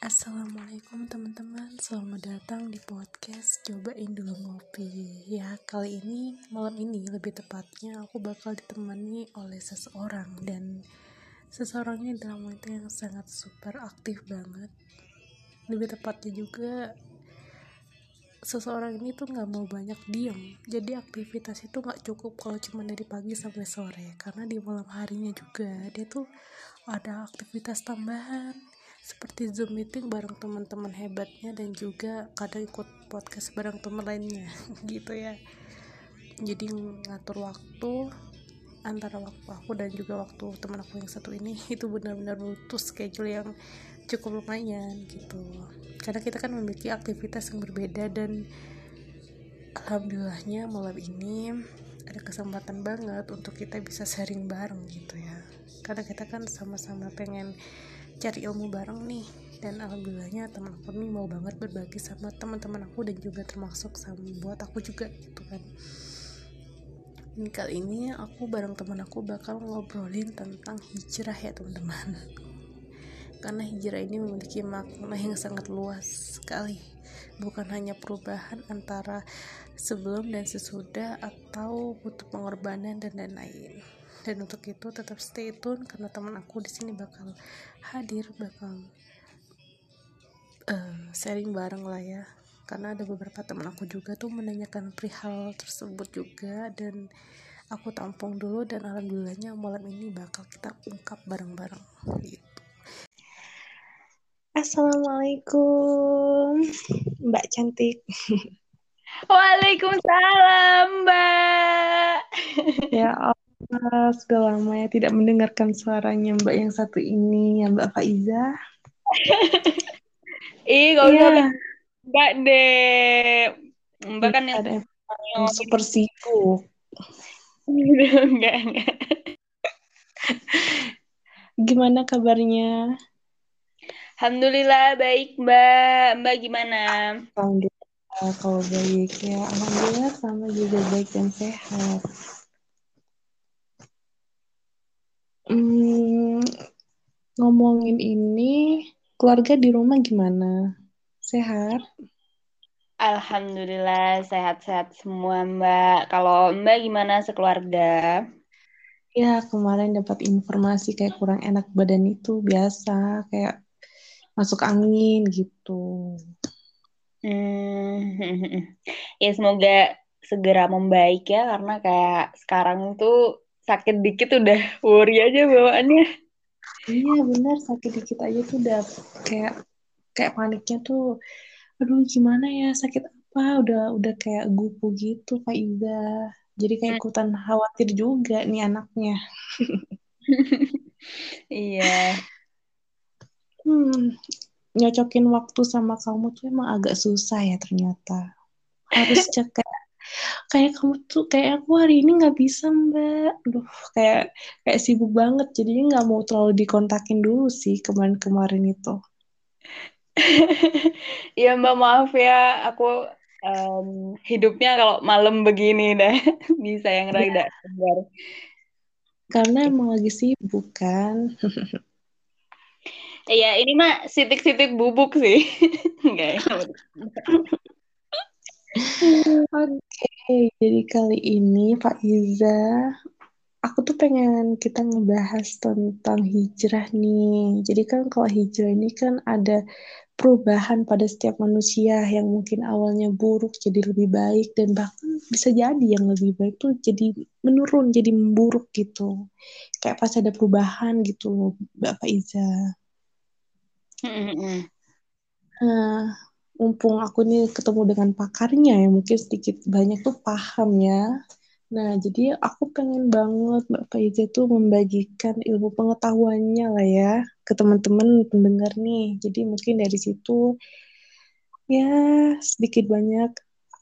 Assalamualaikum teman-teman, selamat datang di podcast Cobain Dulu Ngopi. Ya, kali ini, malam ini lebih tepatnya aku bakal ditemani oleh seseorang. Dan seseorangnya adalah wanita yang sangat super aktif banget. Lebih tepatnya juga seseorang ini tuh nggak mau banyak diem. Jadi aktivitas itu nggak cukup kalau cuma dari pagi sampai sore. Karena di malam harinya juga dia tuh ada aktivitas tambahan seperti Zoom meeting bareng teman-teman hebatnya dan juga kadang ikut podcast bareng teman lainnya gitu ya. Jadi ngatur waktu antara waktu aku dan juga waktu teman aku yang satu ini itu benar-benar butuh schedule yang cukup lumayan gitu. Karena kita kan memiliki aktivitas yang berbeda dan alhamdulillahnya malam ini ada kesempatan banget untuk kita bisa sharing bareng gitu ya. Karena kita kan sama-sama pengen cari ilmu bareng nih. Dan alhamdulillahnya teman aku nih mau banget berbagi sama teman-teman aku dan juga termasuk sama buat aku juga gitu kan. Dan kali ini aku bareng teman aku bakal ngobrolin tentang hijrah ya teman-teman. Karena hijrah ini memiliki makna yang sangat luas sekali. Bukan hanya perubahan antara sebelum dan sesudah atau butuh pengorbanan dan lain-lain dan untuk itu tetap stay tune karena teman aku di sini bakal hadir bakal uh, sharing bareng lah ya. Karena ada beberapa teman aku juga tuh menanyakan perihal tersebut juga dan aku tampung dulu dan alhamdulillahnya malam ini bakal kita ungkap bareng-bareng gitu. Assalamualaikum Mbak cantik. Waalaikumsalam Mbak. Ya sudah lama ya tidak mendengarkan suaranya Mbak yang satu ini, ya Mbak Faiza. Ih, gak usah yeah. Mbak deh. Mbak kan ada yang super sibuk. enggak, enggak. Gimana kabarnya? Alhamdulillah baik Mbak. Mbak gimana? Alhamdulillah kalau baik ya. Alhamdulillah sama juga baik dan sehat. Hmm, ngomongin ini, keluarga di rumah gimana? Sehat? Alhamdulillah sehat-sehat semua Mbak. Kalau Mbak gimana sekeluarga? Ya kemarin dapat informasi kayak kurang enak badan itu biasa kayak masuk angin gitu. Hmm, ya semoga segera membaik ya karena kayak sekarang tuh sakit dikit udah worry aja bawaannya. Iya benar sakit dikit aja tuh udah kayak kayak paniknya tuh aduh gimana ya sakit apa? Udah udah kayak gupu gitu Kak Iza jadi kayak ikutan khawatir juga nih anaknya. Iya. Hmm nyocokin waktu sama kamu tuh emang agak susah ya ternyata. Harus cek kayak kayak kamu tuh kayak aku hari ini nggak bisa mbak. Duh, kayak kayak sibuk banget. Jadinya nggak mau terlalu dikontakin dulu sih kemarin-kemarin itu. Iya mbak maaf ya. Aku um, hidupnya kalau malam begini dah bisa yang iya. rada segar karena emang lagi sibuk kan. Iya, ini mah sitik-sitik bubuk sih. Enggak ya. Oke, jadi kali ini Pak Iza, aku tuh pengen kita ngebahas tentang hijrah nih. Jadi kan kalau hijrah ini kan ada perubahan pada setiap manusia yang mungkin awalnya buruk jadi lebih baik dan bahkan bisa jadi yang lebih baik tuh jadi menurun jadi memburuk gitu. Kayak pas ada perubahan gitu Mbak Iza. Nah, mumpung aku nih ketemu dengan pakarnya ya mungkin sedikit banyak tuh paham ya. Nah jadi aku pengen banget Mbak Faiza tuh membagikan ilmu pengetahuannya lah ya ke teman-teman pendengar nih. Jadi mungkin dari situ ya sedikit banyak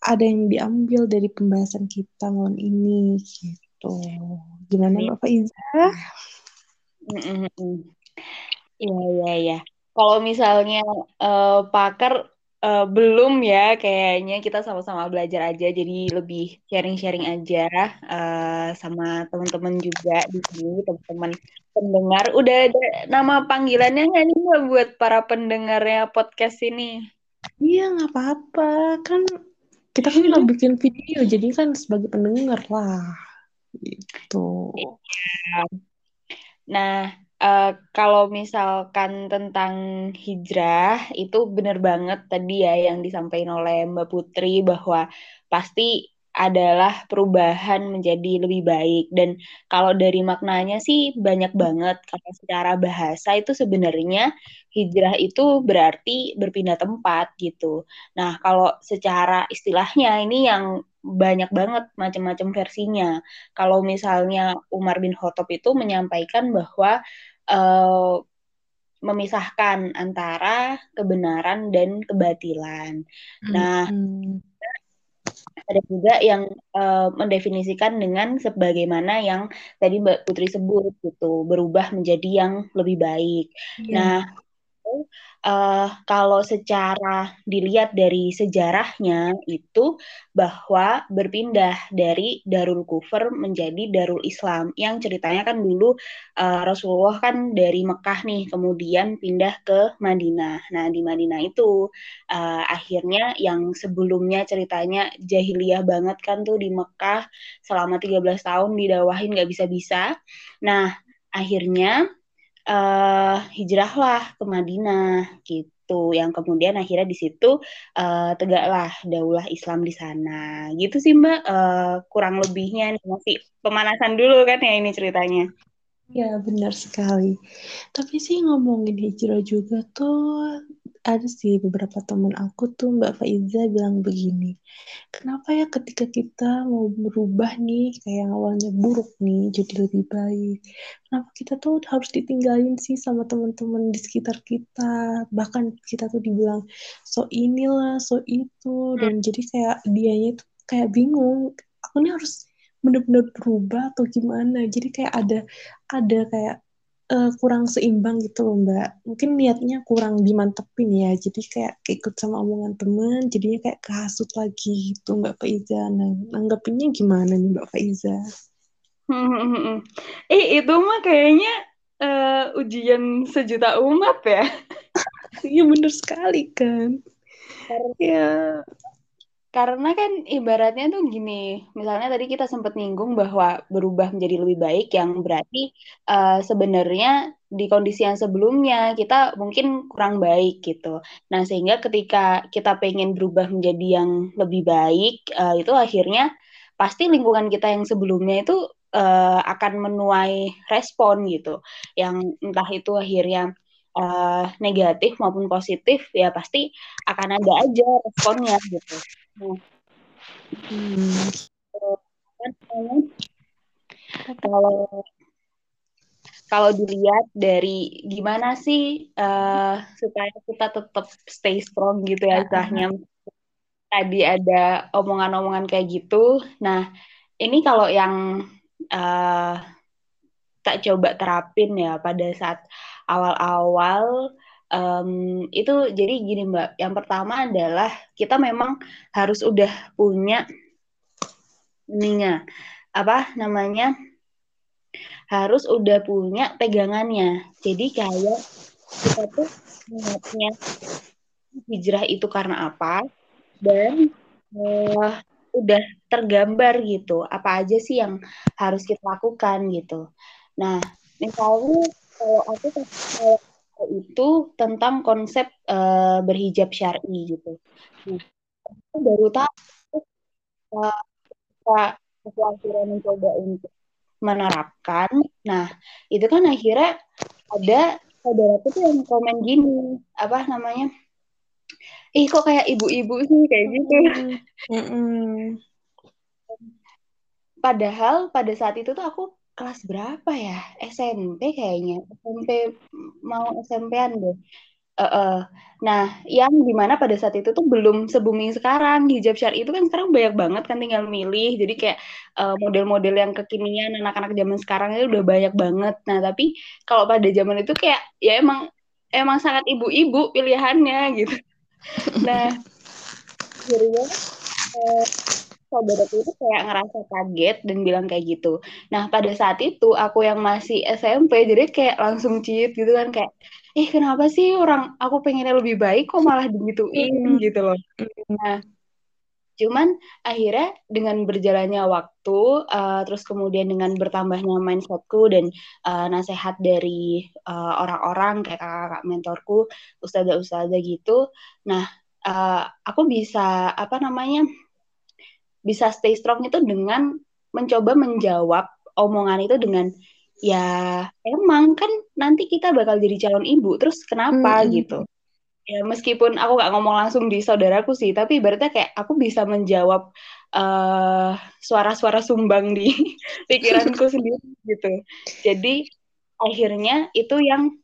ada yang diambil dari pembahasan kita malam ini gitu. Gimana Mbak Faiza? Iya iya iya. Kalau misalnya uh, pakar uh, belum ya kayaknya kita sama-sama belajar aja jadi lebih sharing-sharing aja uh, sama teman-teman juga di sini teman-teman pendengar. Udah ada nama panggilannya nggak nih mbak buat para pendengarnya podcast ini? Iya nggak apa-apa. Kan kita kan udah bikin video jadi kan sebagai pendengar lah gitu. Iya. nah Uh, kalau misalkan tentang hijrah itu benar banget tadi ya yang disampaikan oleh Mbak Putri bahwa pasti adalah perubahan menjadi lebih baik dan kalau dari maknanya sih banyak banget kalau secara bahasa itu sebenarnya hijrah itu berarti berpindah tempat gitu. Nah, kalau secara istilahnya ini yang banyak banget macam-macam versinya. Kalau misalnya Umar bin Khattab itu menyampaikan bahwa uh, memisahkan antara kebenaran dan kebatilan. Hmm. Nah, ada juga yang uh, mendefinisikan dengan sebagaimana yang tadi Mbak Putri sebut gitu, berubah menjadi yang lebih baik. Yeah. Nah, uh, kalau secara dilihat dari sejarahnya itu bahwa berpindah dari Darul Kufur menjadi Darul Islam yang ceritanya kan dulu uh, Rasulullah kan dari Mekah nih kemudian pindah ke Madinah. Nah di Madinah itu uh, akhirnya yang sebelumnya ceritanya jahiliyah banget kan tuh di Mekah selama 13 tahun didawahin nggak bisa-bisa. Nah akhirnya uh, hijrahlah ke Madinah gitu. Yang kemudian akhirnya di situ uh, tegaklah daulah Islam di sana. Gitu sih Mbak. Uh, kurang lebihnya nih masih pemanasan dulu kan ya ini ceritanya. Ya benar sekali. Tapi sih ngomongin hijrah juga tuh ada sih beberapa teman aku tuh Mbak Faiza bilang begini, kenapa ya ketika kita mau berubah nih kayak awalnya buruk nih jadi lebih baik, kenapa kita tuh harus ditinggalin sih sama teman-teman di sekitar kita, bahkan kita tuh dibilang so inilah, so itu, dan jadi kayak dianya itu kayak bingung, aku nih harus bener-bener berubah atau gimana, jadi kayak ada ada kayak uh, kurang seimbang gitu loh mbak. Mungkin niatnya kurang dimantepin ya. Jadi kayak ikut sama omongan temen jadinya kayak kehasut lagi gitu mbak Faiza. Nah nanggapinnya gimana nih mbak Faiza? Eh itu mah kayaknya uh, ujian sejuta umat ya. Iya bener sekali kan. Ya karena kan ibaratnya tuh gini, misalnya tadi kita sempat nyinggung bahwa berubah menjadi lebih baik yang berarti uh, sebenarnya di kondisi yang sebelumnya kita mungkin kurang baik gitu. Nah, sehingga ketika kita pengen berubah menjadi yang lebih baik, uh, itu akhirnya pasti lingkungan kita yang sebelumnya itu uh, akan menuai respon gitu. Yang entah itu akhirnya uh, negatif maupun positif ya pasti akan ada aja responnya gitu. Hmm. Kalau kalau dilihat dari gimana sih uh, supaya kita tetap stay strong gitu ya istilahnya. Tadi ada omongan-omongan kayak gitu. Nah, ini kalau yang uh, tak coba terapin ya pada saat awal-awal um, itu jadi gini mbak. Yang pertama adalah kita memang harus udah punya ininya apa namanya harus udah punya pegangannya. Jadi kayak kita tuh ingatnya hijrah itu karena apa? Dan uh, udah tergambar gitu apa aja sih yang harus kita lakukan gitu. Nah misalnya kalau aku kayak itu tentang konsep uh, berhijab syar'i gitu. Nah, aku baru tahu uh, aku akhirnya mencoba untuk menerapkan. Nah, itu kan akhirnya ada saudara tuh yang komen gini, apa namanya? Ih, kok kayak ibu-ibu sih kayak gitu. Mm -hmm. Padahal pada saat itu tuh aku kelas berapa ya? SMP kayaknya. SMP mau SMP-an deh. Uh, uh. Nah, yang di mana pada saat itu tuh belum se-booming sekarang. Hijab syari itu kan sekarang banyak banget kan tinggal milih. Jadi kayak uh, model-model yang kekinian anak-anak zaman sekarang itu udah banyak banget. Nah, tapi kalau pada zaman itu kayak ya emang emang sangat ibu-ibu pilihannya gitu. nah eh, saudaraku itu kayak ngerasa kaget dan bilang kayak gitu. Nah, pada saat itu aku yang masih SMP, jadi kayak langsung cheat gitu kan kayak, eh kenapa sih orang aku pengennya lebih baik kok malah digituin gitu loh. Nah, cuman akhirnya dengan berjalannya waktu, uh, terus kemudian dengan bertambahnya mindsetku dan uh, nasihat dari uh, orang-orang kayak kakak-kakak mentorku, ustazah-ustazah gitu, nah uh, aku bisa apa namanya bisa stay strong itu dengan mencoba menjawab omongan itu dengan ya emang kan nanti kita bakal jadi calon ibu terus kenapa? Mm -hmm. gitu. Ya meskipun aku nggak ngomong langsung di saudaraku sih tapi berarti kayak aku bisa menjawab suara-suara uh, sumbang di pikiranku sendiri gitu. Jadi akhirnya itu yang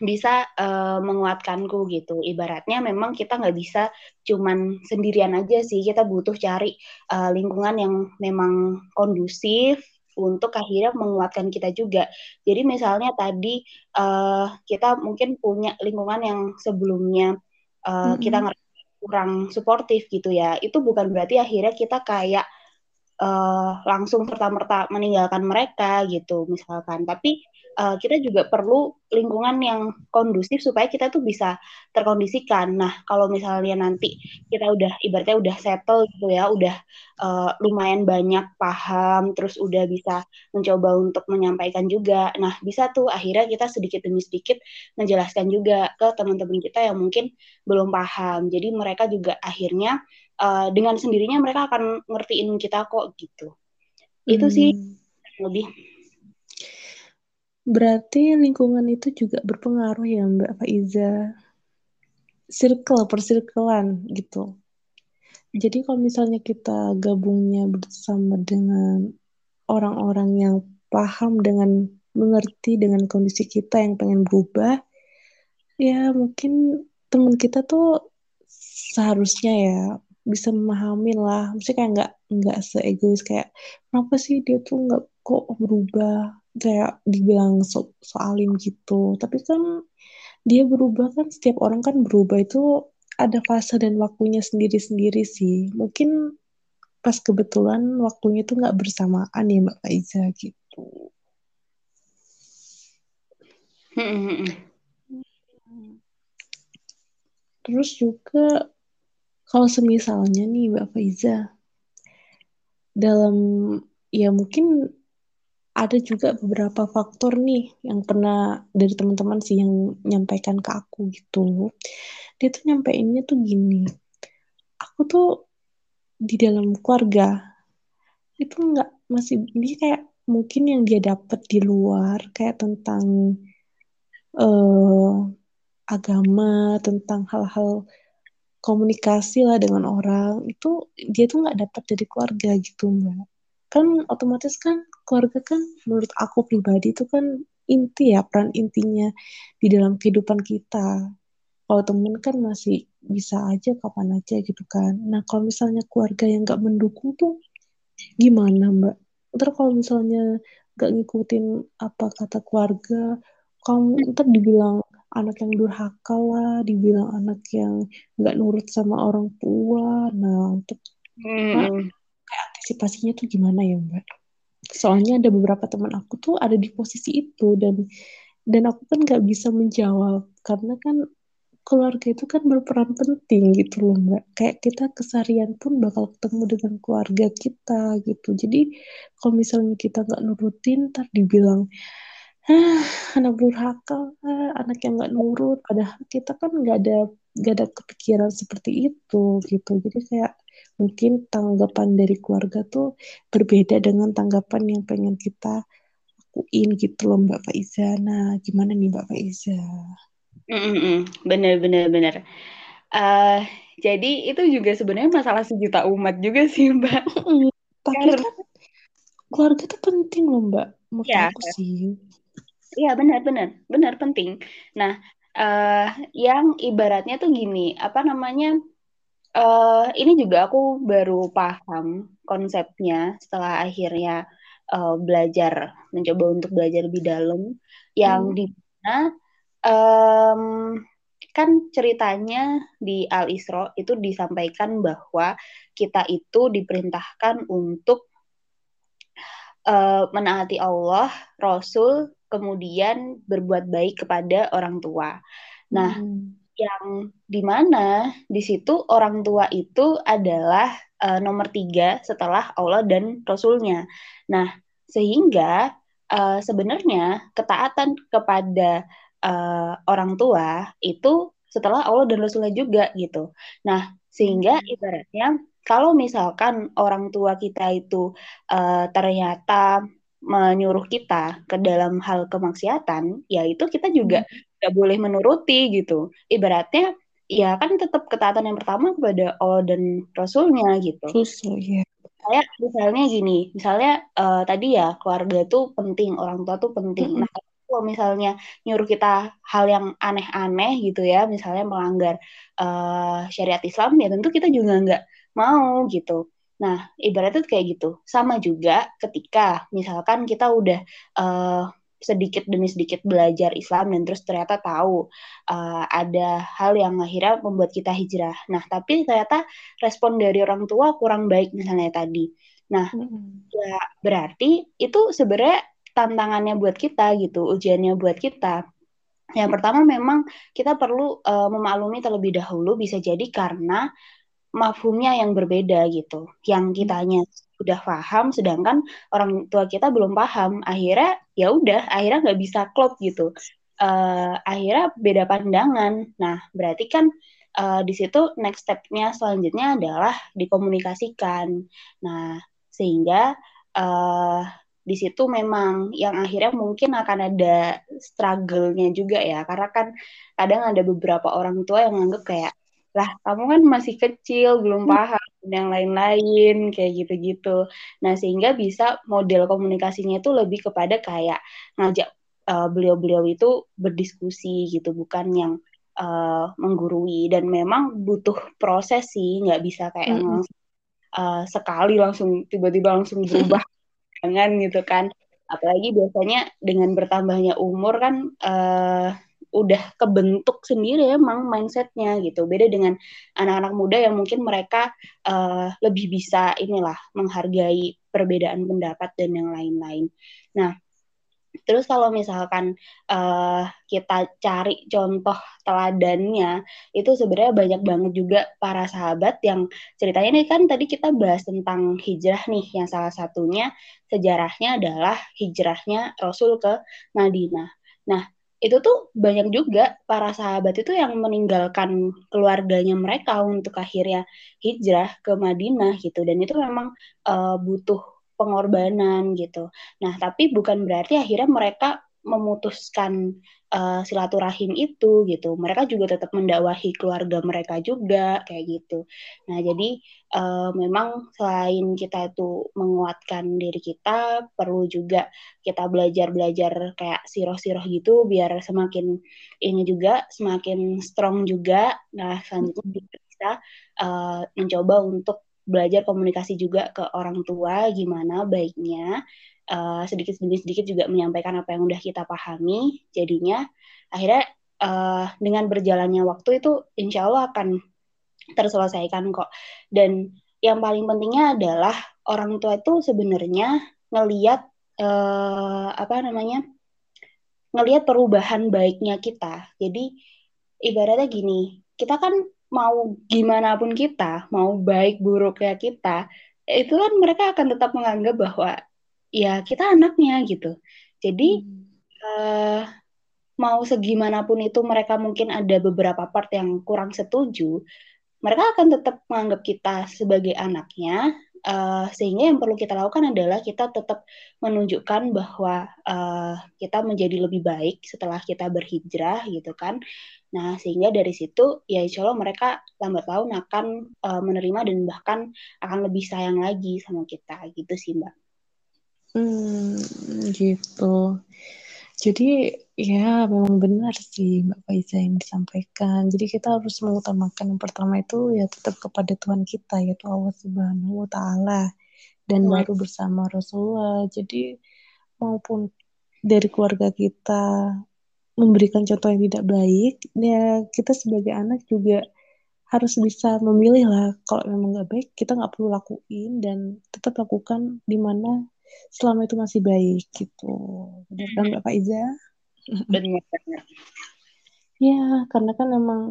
bisa uh, menguatkanku gitu. Ibaratnya memang kita nggak bisa cuman sendirian aja sih. Kita butuh cari uh, lingkungan yang memang kondusif untuk akhirnya menguatkan kita juga. Jadi misalnya tadi uh, kita mungkin punya lingkungan yang sebelumnya uh, mm -hmm. kita kurang suportif gitu ya. Itu bukan berarti akhirnya kita kayak uh, langsung serta-merta meninggalkan mereka gitu misalkan. Tapi uh, kita juga perlu lingkungan yang kondusif supaya kita tuh bisa terkondisikan. Nah, kalau misalnya nanti kita udah ibaratnya udah settle gitu ya, udah uh, lumayan banyak paham, terus udah bisa mencoba untuk menyampaikan juga. Nah, bisa tuh akhirnya kita sedikit demi sedikit menjelaskan juga ke teman-teman kita yang mungkin belum paham. Jadi mereka juga akhirnya uh, dengan sendirinya mereka akan ngertiin kita kok gitu. Itu sih hmm. lebih Berarti lingkungan itu juga berpengaruh ya Mbak Faiza. Circle, persirkelan gitu. Jadi kalau misalnya kita gabungnya bersama dengan orang-orang yang paham dengan mengerti dengan kondisi kita yang pengen berubah, ya mungkin teman kita tuh seharusnya ya bisa memahami lah. Mesti kayak nggak nggak seegois kayak kenapa sih dia tuh nggak kok berubah? Kayak dibilang so soalim gitu. Tapi kan dia berubah kan setiap orang kan berubah. Itu ada fase dan waktunya sendiri-sendiri sih. Mungkin pas kebetulan waktunya itu nggak bersamaan ya Mbak Faiza gitu. Terus juga kalau semisalnya nih Mbak Faiza dalam ya mungkin ada juga beberapa faktor nih yang pernah dari teman-teman sih yang nyampaikan ke aku gitu. Dia tuh nyampeinnya tuh gini. Aku tuh di dalam keluarga itu nggak masih dia kayak mungkin yang dia dapat di luar kayak tentang uh, agama tentang hal-hal komunikasi lah dengan orang itu dia tuh nggak dapat dari keluarga gitu mbak. Kan otomatis kan keluarga kan menurut aku pribadi itu kan inti ya peran intinya di dalam kehidupan kita. Kalau temen kan masih bisa aja kapan aja gitu kan. Nah kalau misalnya keluarga yang nggak mendukung tuh gimana mbak? Ntar kalau misalnya nggak ngikutin apa kata keluarga kamu ntar dibilang anak yang durhaka lah dibilang anak yang nggak nurut sama orang tua. Nah untuk hmm. kayak antisipasinya tuh gimana ya mbak? Soalnya ada beberapa teman aku tuh ada di posisi itu dan dan aku kan nggak bisa menjawab karena kan keluarga itu kan berperan penting gitu loh mbak. Kayak kita kesarian pun bakal ketemu dengan keluarga kita gitu. Jadi kalau misalnya kita nggak nurutin ntar dibilang ah anak durhaka anak yang nggak nurut padahal kita kan nggak ada nggak ada kepikiran seperti itu gitu jadi kayak mungkin tanggapan dari keluarga tuh berbeda dengan tanggapan yang pengen kita lakuin gitu loh Mbak Faiza. Nah, gimana nih Mbak Faiza? Mm-mm, bener bener bener. Uh, jadi itu juga sebenarnya masalah sejuta umat juga sih Mbak. Tapi kan keluarga tuh penting loh Mbak. Menurut ya. aku sih. Iya benar benar benar penting. Nah, uh, yang ibaratnya tuh gini, apa namanya? uh, ini juga aku baru paham konsepnya setelah akhirnya uh, belajar mencoba untuk belajar lebih dalam yang hmm. di mana um, kan ceritanya di Al Isra itu disampaikan bahwa kita itu diperintahkan untuk uh, menaati Allah, Rasul, kemudian berbuat baik kepada orang tua. Nah, hmm. yang di mana di situ orang tua itu adalah uh, nomor tiga setelah Allah dan Rasulnya. Nah, sehingga uh, sebenarnya ketaatan kepada uh, orang tua itu setelah Allah dan Rasulnya juga gitu. Nah, sehingga hmm. ibaratnya kalau misalkan orang tua kita itu uh, ternyata menyuruh kita ke dalam hal kemaksiatan, ya itu kita juga hmm. nggak boleh menuruti gitu. Ibaratnya ya kan tetap ketaatan yang pertama kepada Allah dan Rasulnya gitu. Rasul ya. Kayak misalnya gini, misalnya uh, tadi ya keluarga tuh penting, orang tua tuh penting. -hmm. Nah kalau misalnya nyuruh kita hal yang aneh-aneh gitu ya, misalnya melanggar uh, syariat Islam, ya tentu kita juga nggak mau gitu. Nah, ibaratnya kayak gitu. Sama juga ketika misalkan kita udah uh, sedikit demi sedikit belajar Islam dan terus ternyata tahu uh, ada hal yang akhirnya membuat kita hijrah. Nah, tapi ternyata respon dari orang tua kurang baik misalnya tadi. Nah, hmm. ya berarti itu sebenarnya tantangannya buat kita gitu, ujiannya buat kita. Yang pertama memang kita perlu uh, memaklumi terlebih dahulu bisa jadi karena mafhumnya yang berbeda gitu. Yang kitanya sudah paham sedangkan orang tua kita belum paham. Akhirnya ya udah, akhirnya nggak bisa klop gitu. Uh, akhirnya beda pandangan. Nah, berarti kan uh, di situ next stepnya selanjutnya adalah dikomunikasikan. Nah, sehingga uh, di situ memang yang akhirnya mungkin akan ada struggle-nya juga ya karena kan kadang ada beberapa orang tua yang nganggep kayak lah kamu kan masih kecil belum hmm. paham dan lain-lain kayak gitu-gitu nah sehingga bisa model komunikasinya itu lebih kepada kayak ngajak uh, beliau-beliau itu berdiskusi gitu bukan yang uh, menggurui dan memang butuh proses sih nggak bisa kayak mm -hmm. langsung uh, sekali langsung tiba-tiba langsung berubah jangan gitu kan apalagi biasanya dengan bertambahnya umur kan uh, udah kebentuk sendiri emang mindsetnya gitu. Beda dengan anak-anak muda yang mungkin mereka uh, lebih bisa inilah menghargai perbedaan pendapat dan yang lain-lain. Nah Terus kalau misalkan uh, kita cari contoh teladannya, itu sebenarnya banyak banget juga para sahabat yang ceritanya ini kan tadi kita bahas tentang hijrah nih, yang salah satunya sejarahnya adalah hijrahnya Rasul ke Madinah. Nah, itu tuh banyak juga para sahabat itu yang meninggalkan keluarganya mereka untuk akhirnya hijrah ke Madinah gitu dan itu memang uh, butuh pengorbanan gitu. Nah, tapi bukan berarti akhirnya mereka memutuskan uh, silaturahim itu gitu. Mereka juga tetap mendakwahi keluarga mereka juga kayak gitu. Nah, jadi uh, memang selain kita itu menguatkan diri kita, perlu juga kita belajar-belajar kayak siroh-siroh gitu biar semakin ini juga semakin strong juga. Nah, selanjutnya kita uh, mencoba untuk belajar komunikasi juga ke orang tua gimana baiknya uh, sedikit demi sedikit juga menyampaikan apa yang udah kita pahami. Jadinya akhirnya uh, dengan berjalannya waktu itu insya Allah akan terselesaikan kok. Dan yang paling pentingnya adalah orang tua itu sebenarnya ngeliat uh, apa namanya ngelihat perubahan baiknya kita. Jadi ibaratnya gini kita kan mau gimana pun kita, mau baik buruknya kita, itu kan mereka akan tetap menganggap bahwa ya kita anaknya gitu. Jadi hmm. uh, mau segimanapun itu mereka mungkin ada beberapa part yang kurang setuju, mereka akan tetap menganggap kita sebagai anaknya. Uh, sehingga yang perlu kita lakukan adalah kita tetap menunjukkan bahwa uh, kita menjadi lebih baik setelah kita berhijrah gitu kan Nah, sehingga dari situ ya insya Allah mereka lambat laun akan uh, menerima dan bahkan akan lebih sayang lagi sama kita gitu sih Mbak. Hmm, gitu. Jadi ya memang benar sih Mbak Faiza yang disampaikan. Jadi kita harus mengutamakan yang pertama itu ya tetap kepada Tuhan kita yaitu Allah Subhanahu wa taala dan hmm. baru bersama Rasulullah. Jadi maupun dari keluarga kita memberikan contoh yang tidak baik ya kita sebagai anak juga harus bisa memilih lah kalau memang nggak baik kita nggak perlu lakuin dan tetap lakukan di mana selama itu masih baik gitu benar kan Mbak Faiza? Benar. Ya karena kan emang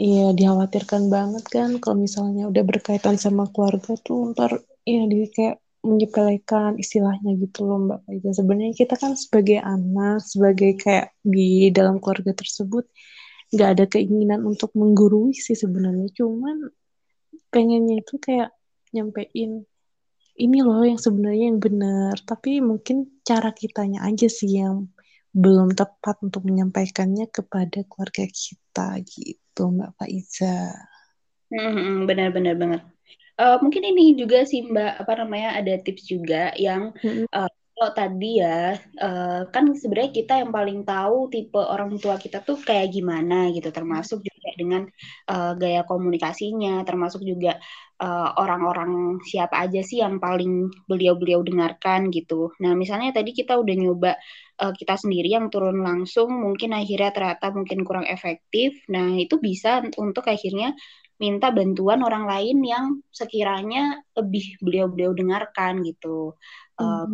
Iya, dikhawatirkan banget kan kalau misalnya udah berkaitan sama keluarga tuh ntar ya di kayak menyepelekan istilahnya gitu loh Mbak Faiza. Sebenarnya kita kan sebagai anak, sebagai kayak di dalam keluarga tersebut nggak ada keinginan untuk menggurui sih sebenarnya. Cuman pengennya itu kayak nyampein ini loh yang sebenarnya yang benar. Tapi mungkin cara kitanya aja sih yang belum tepat untuk menyampaikannya kepada keluarga kita gitu Mbak Faiza. Hmm, benar-benar banget. Uh, mungkin ini juga sih Mbak apa namanya ada tips juga yang uh, kalau tadi ya uh, kan sebenarnya kita yang paling tahu tipe orang tua kita tuh kayak gimana gitu termasuk juga dengan uh, gaya komunikasinya termasuk juga orang-orang uh, siapa aja sih yang paling beliau-beliau dengarkan gitu. Nah misalnya tadi kita udah nyoba uh, kita sendiri yang turun langsung mungkin akhirnya ternyata mungkin kurang efektif. Nah itu bisa untuk akhirnya minta bantuan orang lain yang sekiranya lebih beliau-beliau dengarkan gitu. Uh,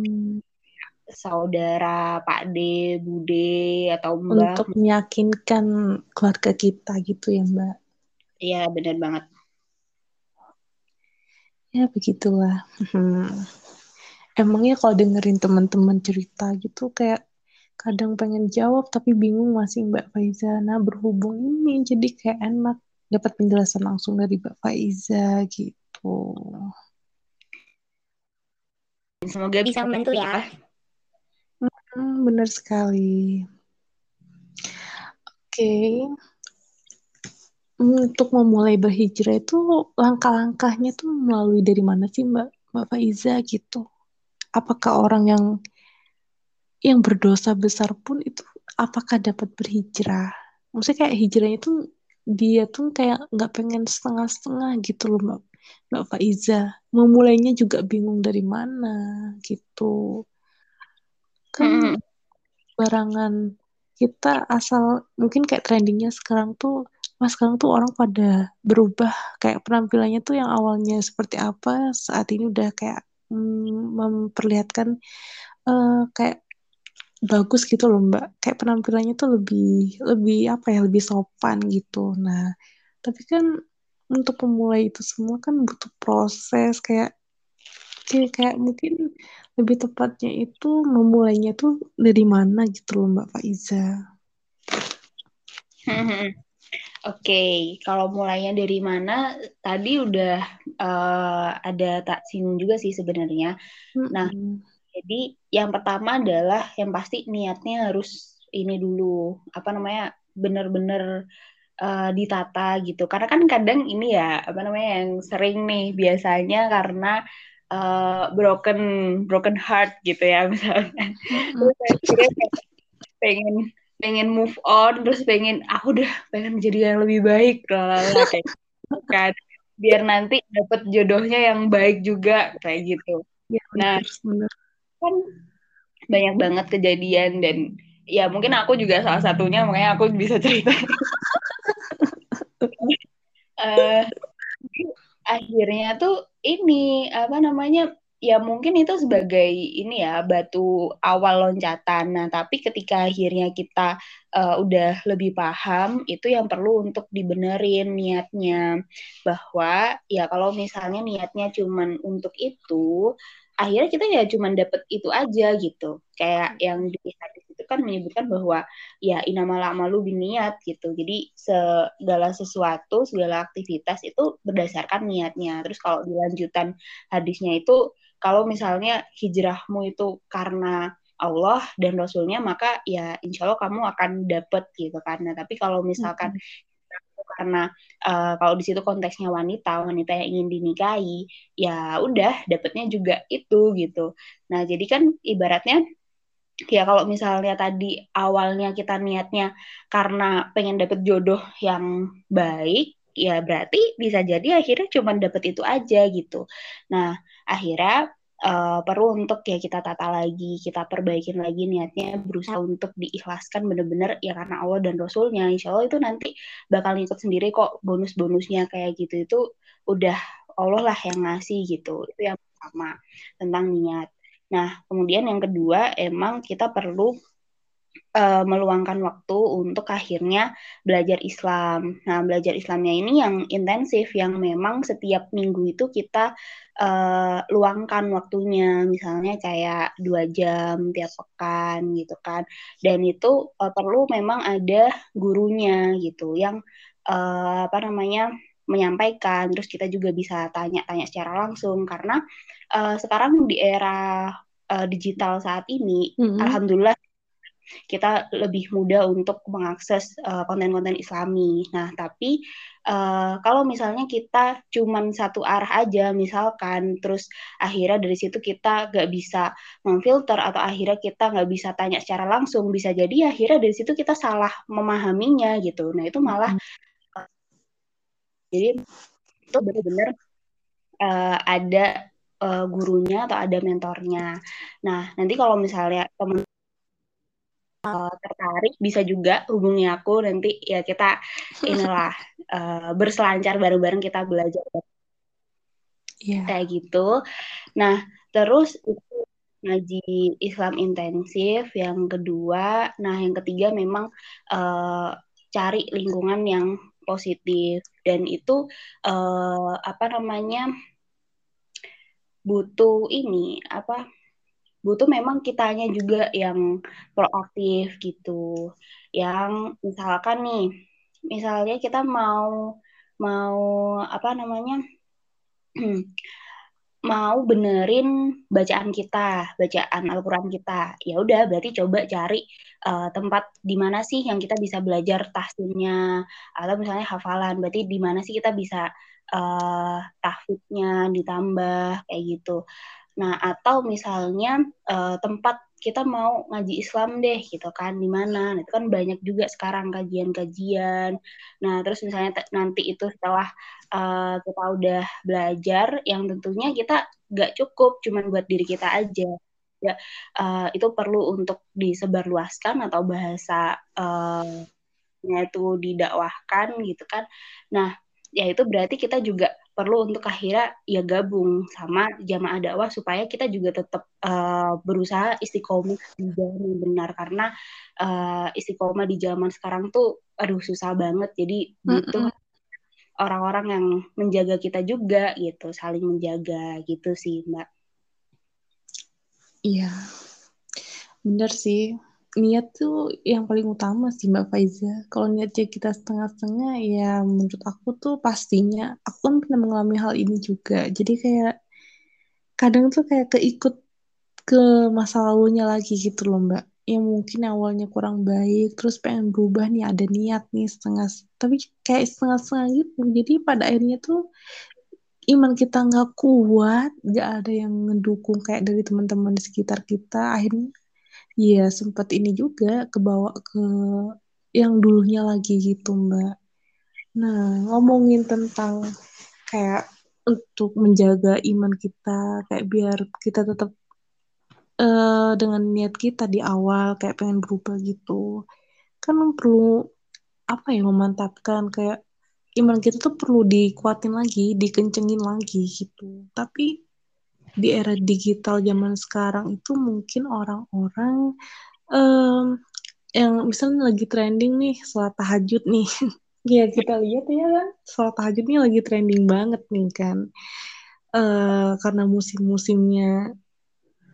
saudara Pak D, Bude atau Mbak untuk meyakinkan keluarga kita gitu ya Mbak. Iya benar banget. Ya begitulah. Emangnya kalau dengerin teman-teman cerita gitu kayak kadang pengen jawab tapi bingung masih Mbak Faiza. Nah berhubung ini jadi kayak enak dapat penjelasan langsung dari Mbak Faiza gitu. Semoga bisa membantu ya. Hmm, benar sekali. Oke. Untuk memulai berhijrah itu langkah-langkahnya tuh melalui dari mana sih Mbak Mbak Faiza gitu? Apakah orang yang yang berdosa besar pun itu apakah dapat berhijrah? Maksudnya kayak hijrahnya itu dia tuh kayak nggak pengen setengah-setengah gitu loh Mbak Mbak Faiza. Memulainya juga bingung dari mana gitu kan hmm. barangan kita asal mungkin kayak trendingnya sekarang tuh mas sekarang tuh orang pada berubah. Kayak penampilannya tuh yang awalnya seperti apa saat ini udah kayak mm, memperlihatkan uh, kayak bagus gitu loh mbak. Kayak penampilannya tuh lebih lebih apa ya lebih sopan gitu. Nah tapi kan untuk memulai itu semua kan butuh proses. Kayak kayak, kayak mungkin lebih tepatnya itu memulainya tuh dari mana gitu loh Mbak Faiza. Oke, okay. kalau mulainya dari mana tadi udah uh, ada tak singgung juga sih sebenarnya. Mm-hmm. Nah, jadi yang pertama adalah yang pasti niatnya harus ini dulu apa namanya benar-benar uh, ditata gitu. Karena kan kadang ini ya apa namanya yang sering nih biasanya karena uh, broken broken heart gitu ya misalnya. Terus pengen pengen move on terus pengen aku ah, udah pengen menjadi yang lebih baik lah kayak gitu kan. Biar nanti dapat jodohnya yang baik juga kayak gitu. Ya, nah bener. kan banyak banget kejadian dan ya mungkin aku juga salah satunya makanya aku bisa cerita. Uh, akhirnya tuh ini apa namanya ya mungkin itu sebagai ini ya batu awal loncatan. Nah, tapi ketika akhirnya kita uh, udah lebih paham, itu yang perlu untuk dibenerin niatnya bahwa ya kalau misalnya niatnya cuman untuk itu, akhirnya kita ya cuman dapet itu aja gitu. Kayak yang di kan menyebutkan bahwa ya inamal amalu biniat gitu. Jadi segala sesuatu, segala aktivitas itu berdasarkan niatnya. Terus kalau dilanjutan hadisnya itu kalau misalnya hijrahmu itu karena Allah dan Rasulnya maka ya insya Allah kamu akan dapet gitu karena tapi kalau misalkan hmm. karena uh, kalau di situ konteksnya wanita wanita yang ingin dinikahi ya udah dapetnya juga itu gitu nah jadi kan ibaratnya ya kalau misalnya tadi awalnya kita niatnya karena pengen dapet jodoh yang baik ya berarti bisa jadi akhirnya cuma dapet itu aja gitu nah akhirnya uh, perlu untuk ya kita tata lagi, kita perbaikin lagi niatnya, berusaha untuk diikhlaskan bener-bener ya karena Allah dan Rasulnya. Insya Allah itu nanti bakal ngikut sendiri kok bonus-bonusnya kayak gitu itu udah Allah lah yang ngasih gitu. Itu yang pertama tentang niat. Nah, kemudian yang kedua emang kita perlu uh, meluangkan waktu untuk akhirnya belajar Islam. Nah, belajar Islamnya ini yang intensif, yang memang setiap minggu itu kita uh, luangkan waktunya, misalnya kayak dua jam tiap pekan gitu kan. Dan itu uh, perlu memang ada gurunya gitu, yang uh, apa namanya menyampaikan. Terus kita juga bisa tanya-tanya secara langsung karena uh, sekarang di era uh, digital saat ini, mm -hmm. alhamdulillah kita lebih mudah untuk mengakses konten konten-konten Islami. Nah, tapi uh, kalau misalnya kita cuman satu arah aja, misalkan, terus akhirnya dari situ kita nggak bisa memfilter atau akhirnya kita nggak bisa tanya secara langsung, bisa jadi akhirnya dari situ kita salah memahaminya gitu. Nah, itu malah hmm. Jadi itu benar-benar uh, ada uh, gurunya atau ada mentornya. Nah, nanti kalau misalnya teman uh, tertarik bisa juga hubungi aku. Nanti ya kita inilah uh, berselancar bareng-bareng kita belajar yeah. kayak gitu. Nah terus itu ngaji Islam intensif. Yang kedua nah yang ketiga memang uh, cari lingkungan yang positif dan itu uh, apa namanya butuh ini apa butuh memang kitanya juga yang proaktif gitu. Yang misalkan nih, misalnya kita mau mau apa namanya? mau benerin bacaan kita, bacaan Al-Qur'an kita. Ya udah berarti coba cari uh, tempat di mana sih yang kita bisa belajar tahsinnya atau misalnya hafalan. Berarti di mana sih kita bisa uh, tahfidnya ditambah kayak gitu. Nah, atau misalnya uh, tempat kita mau ngaji Islam deh gitu kan di mana? Itu kan banyak juga sekarang kajian-kajian. Nah terus misalnya nanti itu setelah uh, kita udah belajar yang tentunya kita nggak cukup cuman buat diri kita aja. Ya uh, itu perlu untuk disebarluaskan atau bahasa uh, itu didakwahkan gitu kan. Nah ya itu berarti kita juga perlu untuk akhirnya ya gabung sama jamaah dakwah supaya kita juga tetap uh, berusaha istiqomah di jalan yang benar. Karena uh, istiqomah di zaman sekarang tuh aduh susah banget. Jadi butuh mm -mm. orang-orang yang menjaga kita juga gitu saling menjaga gitu sih mbak. Iya. Bener sih niat tuh yang paling utama sih Mbak Faiza. Kalau niatnya kita setengah-setengah, ya menurut aku tuh pastinya, aku kan pernah mengalami hal ini juga. Jadi kayak kadang tuh kayak keikut ke masa lalunya lagi gitu loh Mbak. Yang mungkin awalnya kurang baik, terus pengen berubah nih, ada niat nih setengah, tapi kayak setengah-setengah gitu. Jadi pada akhirnya tuh iman kita nggak kuat, nggak ada yang ngedukung kayak dari teman-teman di sekitar kita, akhirnya Iya, sempat ini juga kebawa ke yang dulunya lagi gitu, Mbak. Nah, ngomongin tentang kayak untuk menjaga iman kita, kayak biar kita tetap uh, dengan niat kita di awal kayak pengen berubah gitu. Kan perlu apa ya memantapkan kayak iman kita tuh perlu dikuatin lagi, dikencengin lagi gitu. Tapi di era digital zaman sekarang itu mungkin orang-orang um, yang misalnya lagi trending nih sholat tahajud nih. Ya kita lihat ya kan sholat tahajud nih lagi trending banget nih kan. Uh, karena musim-musimnya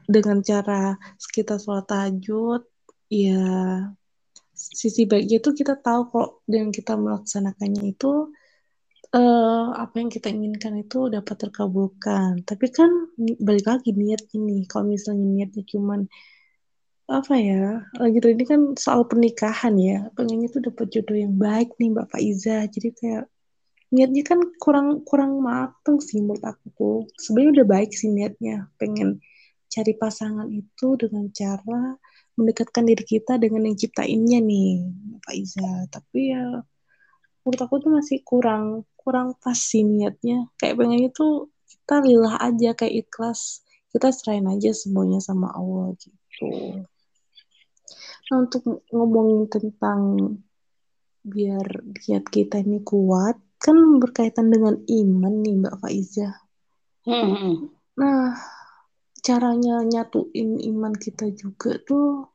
dengan cara kita sholat tahajud ya sisi baiknya itu kita tahu kok dengan kita melaksanakannya itu uh, apa yang kita inginkan itu dapat terkabulkan. Tapi kan balik lagi niat ini. Kalau misalnya niatnya cuman apa ya lagi ini kan soal pernikahan ya pengennya tuh dapat jodoh yang baik nih Mbak Faiza jadi kayak niatnya kan kurang kurang mateng sih menurut aku sebenarnya udah baik sih niatnya pengen cari pasangan itu dengan cara mendekatkan diri kita dengan yang ciptainnya nih Mbak Faiza tapi ya menurut aku tuh masih kurang kurang pas sih niatnya. Kayak pengen itu kita lillah aja kayak ikhlas. Kita serahin aja semuanya sama Allah gitu. Nah untuk ngomongin tentang biar niat kita ini kuat kan berkaitan dengan iman nih Mbak Faiza hmm. nah caranya nyatuin iman kita juga tuh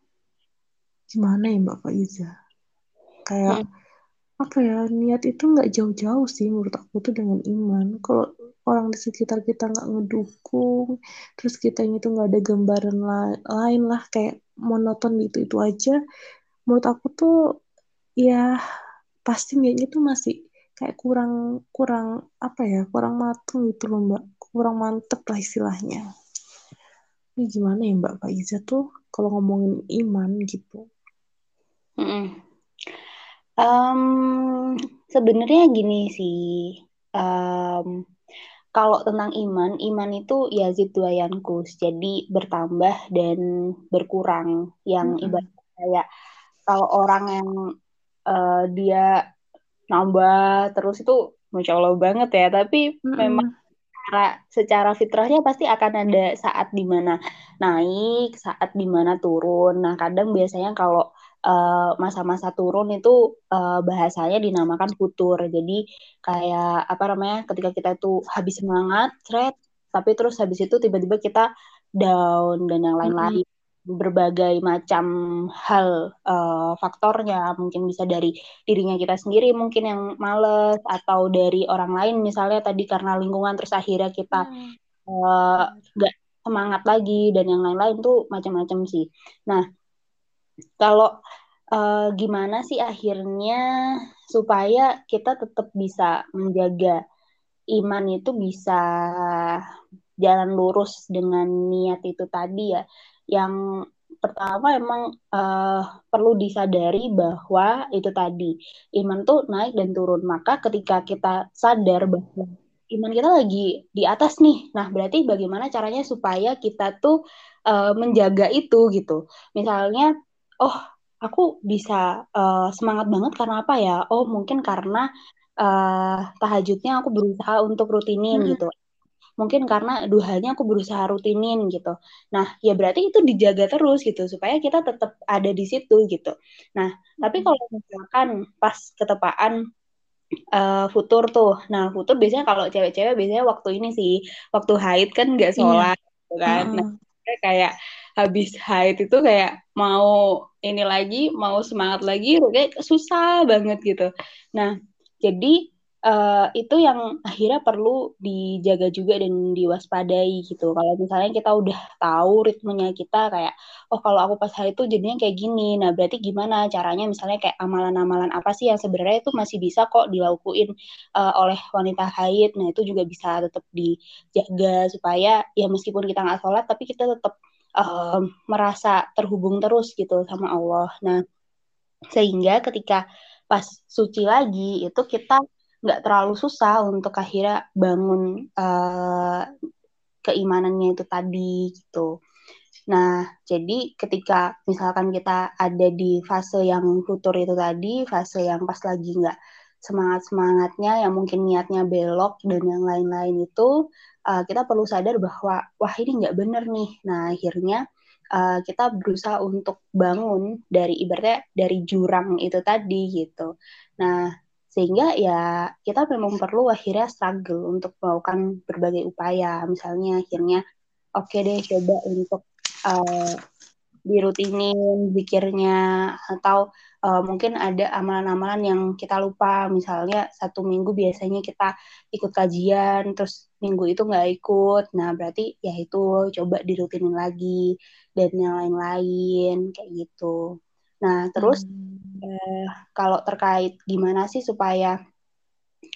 gimana ya Mbak Faiza kayak Hmm. Apa ya niat itu nggak jauh-jauh sih menurut aku tuh dengan iman. Kalau orang di sekitar kita nggak ngedukung terus kita itu nggak ada gambaran la- lain lah kayak monoton gitu itu aja menurut aku tuh ya pasti niatnya tuh masih kayak kurang kurang apa ya kurang matang gitu loh mbak. Kurang mantep lah istilahnya. Ini gimana ya mbak Faiza tuh kalau ngomongin iman gitu? Hmm. Em, sebenarnya gini sih, Em, kalau tentang iman, iman itu yazid wa yankus, jadi bertambah dan berkurang. Yang Mm-mm. ibarat kayak kalau orang yang eh, dia nambah terus itu masya Allah banget ya, tapi memang Mm-mm. secara, secara fitrahnya pasti akan ada saat di mana naik, saat di mana turun. Nah, kadang biasanya kalau eh, masa-masa turun itu eh, bahasanya dinamakan futur. Jadi kayak apa namanya? Ketika kita itu habis semangat, thread, tapi terus habis itu tiba-tiba kita down dan yang lain-lain berbagai macam hal eh, faktornya mungkin bisa dari dirinya kita sendiri mungkin yang males atau dari orang lain misalnya tadi karena lingkungan terus akhirnya kita Hmm. eh, Benar. nggak semangat lagi dan yang lain-lain tuh macam-macam sih. Nah, kalau eh, gimana sih akhirnya supaya kita tetap bisa menjaga iman itu bisa jalan lurus dengan niat itu tadi ya. Yang pertama emang eh, perlu disadari bahwa itu tadi iman tuh naik dan turun. Maka ketika kita sadar bahwa iman kita lagi di atas nih, nah berarti bagaimana caranya supaya kita tuh eh, menjaga itu gitu. Misalnya, oh aku bisa eh, semangat banget karena apa ya? Oh mungkin karena eh, tahajudnya aku berusaha untuk rutinin Mm-mm. gitu mungkin karena duhanya aku berusaha rutinin gitu. Nah, ya berarti itu dijaga terus gitu supaya kita tetap ada di situ gitu. Nah, tapi Mm-mm. kalau misalkan pas ketepaan eh, futur tuh, nah futur biasanya kalau cewek-cewek biasanya waktu ini sih, waktu haid kan nggak Iya. sholat gitu kan. Nah, Heeh. Kayak habis haid itu kayak mau ini lagi, mau semangat lagi, kayak susah banget gitu. Nah, jadi eh, itu yang akhirnya perlu dijaga juga dan diwaspadai gitu. Kalau misalnya kita udah tahu ritmenya kita kayak, oh kalau aku pas hari itu jadinya kayak gini. Nah berarti gimana caranya misalnya kayak amalan-amalan apa sih yang sebenarnya itu masih bisa kok dilakuin eh, oleh wanita haid. Nah itu juga bisa tetap dijaga supaya ya meskipun kita nggak sholat tapi kita tetap eh, merasa terhubung terus gitu sama Allah. Nah sehingga ketika pas suci lagi itu kita nggak terlalu susah untuk akhirnya bangun uh, keimanannya itu tadi gitu. Nah, jadi ketika misalkan kita ada di fase yang futur itu tadi, fase yang pas lagi nggak semangat-semangatnya, yang mungkin niatnya belok dan yang lain-lain itu, uh, kita perlu sadar bahwa, wah ini nggak bener nih. Nah, akhirnya uh, kita berusaha untuk bangun dari ibaratnya dari jurang itu tadi gitu. Nah, sehingga ya kita memang perlu akhirnya struggle untuk melakukan berbagai upaya. Misalnya akhirnya oke okay deh coba untuk uh, dirutinin pikirnya atau uh, mungkin ada amalan-amalan yang kita lupa. Misalnya satu minggu biasanya kita ikut kajian terus minggu itu nggak ikut. Nah berarti ya itu coba dirutinin lagi dan yang lain-lain kayak gitu nah terus Hmm. eh, kalau terkait gimana sih supaya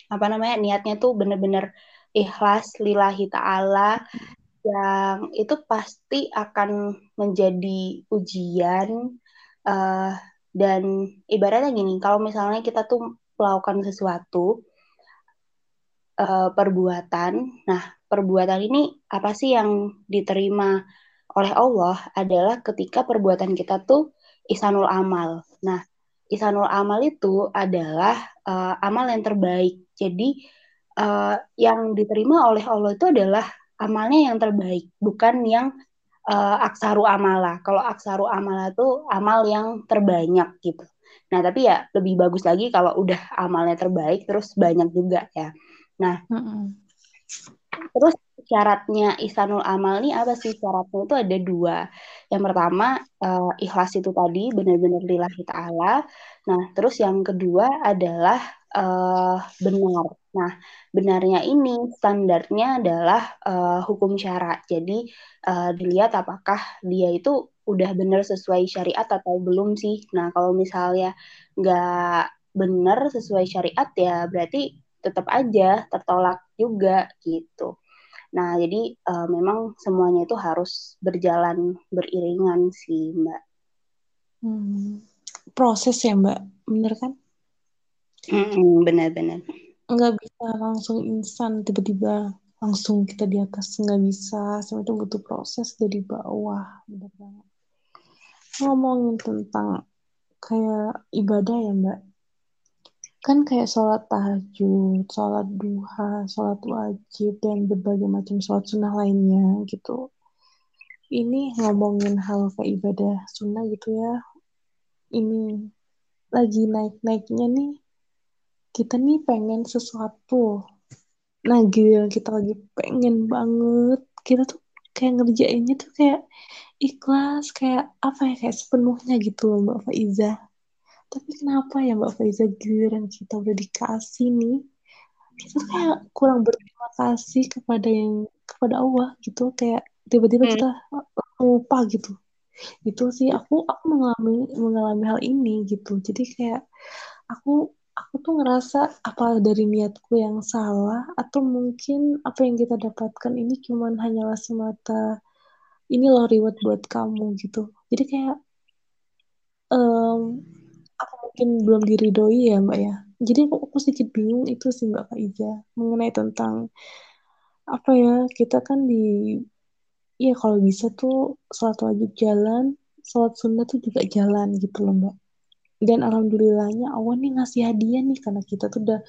apa namanya niatnya tuh bener-bener ikhlas lillahi ta'ala yang itu pasti akan menjadi ujian uh, dan ibaratnya gini kalau misalnya kita tuh melakukan sesuatu uh, perbuatan nah perbuatan ini apa sih yang diterima oleh Allah adalah ketika perbuatan kita tuh isanul amal nah isanul amal itu adalah uh, amal yang terbaik jadi uh, yang diterima oleh Allah itu adalah amalnya yang terbaik, bukan yang uh, aksaru amala. Kalau aksaru amala itu amal yang terbanyak gitu. Nah, tapi ya lebih bagus lagi kalau udah amalnya terbaik terus banyak juga ya. Nah, mm -hmm. Terus syaratnya isanul amal ini apa sih? Syaratnya itu ada dua. Yang pertama uh, ikhlas itu tadi benar-benar lillahi ta'ala. Nah, terus yang kedua adalah uh, benar. Nah, benarnya ini standarnya adalah uh, hukum syarat. Jadi uh, dilihat apakah dia itu udah benar sesuai syariat atau belum sih. Nah, kalau misalnya nggak benar sesuai syariat ya berarti tetap aja tertolak juga gitu. Nah, jadi uh, memang semuanya itu harus berjalan beriringan sih, Mbak. Hmm. Proses ya, Mbak, bener kan? Mm-mm, benar-benar. Nggak bisa langsung instan tiba-tiba langsung kita di atas nggak bisa. Semua itu butuh proses dari bawah, bener banget. Ngomongin tentang kayak ibadah ya, Mbak kan kayak sholat tahajud, sholat duha, sholat wajib, dan berbagai macam sholat sunnah lainnya gitu. Ini ngomongin hal kayak ibadah sunnah gitu ya. Ini lagi naik-naiknya nih. Kita nih pengen sesuatu. Nah, gitu kita lagi pengen banget. Kita tuh kayak ngerjainnya tuh kayak ikhlas, kayak apa ya, kayak sepenuhnya gitu loh Mbak Faiza tapi kenapa ya Mbak Faiza? Giliran kita udah dikasih nih. Kita kayak kurang berterima kasih kepada yang kepada Allah gitu. Kayak tiba-tiba hmm. kita lupa gitu. Itu sih aku aku mengalami mengalami hal ini gitu. Jadi kayak aku aku tuh ngerasa apa dari niatku yang salah atau mungkin apa yang kita dapatkan ini cuman hanyalah semata ini loh reward buat kamu gitu. Jadi kayak um, mungkin belum diridoi ya mbak ya. Jadi aku, aku sedikit bingung itu sih mbak Faiza mengenai tentang apa ya kita kan di ya kalau bisa tuh sholat wajib jalan sholat sunnah tuh juga jalan gitu loh mbak. Dan alhamdulillahnya Allah nih ngasih hadiah nih karena kita tuh udah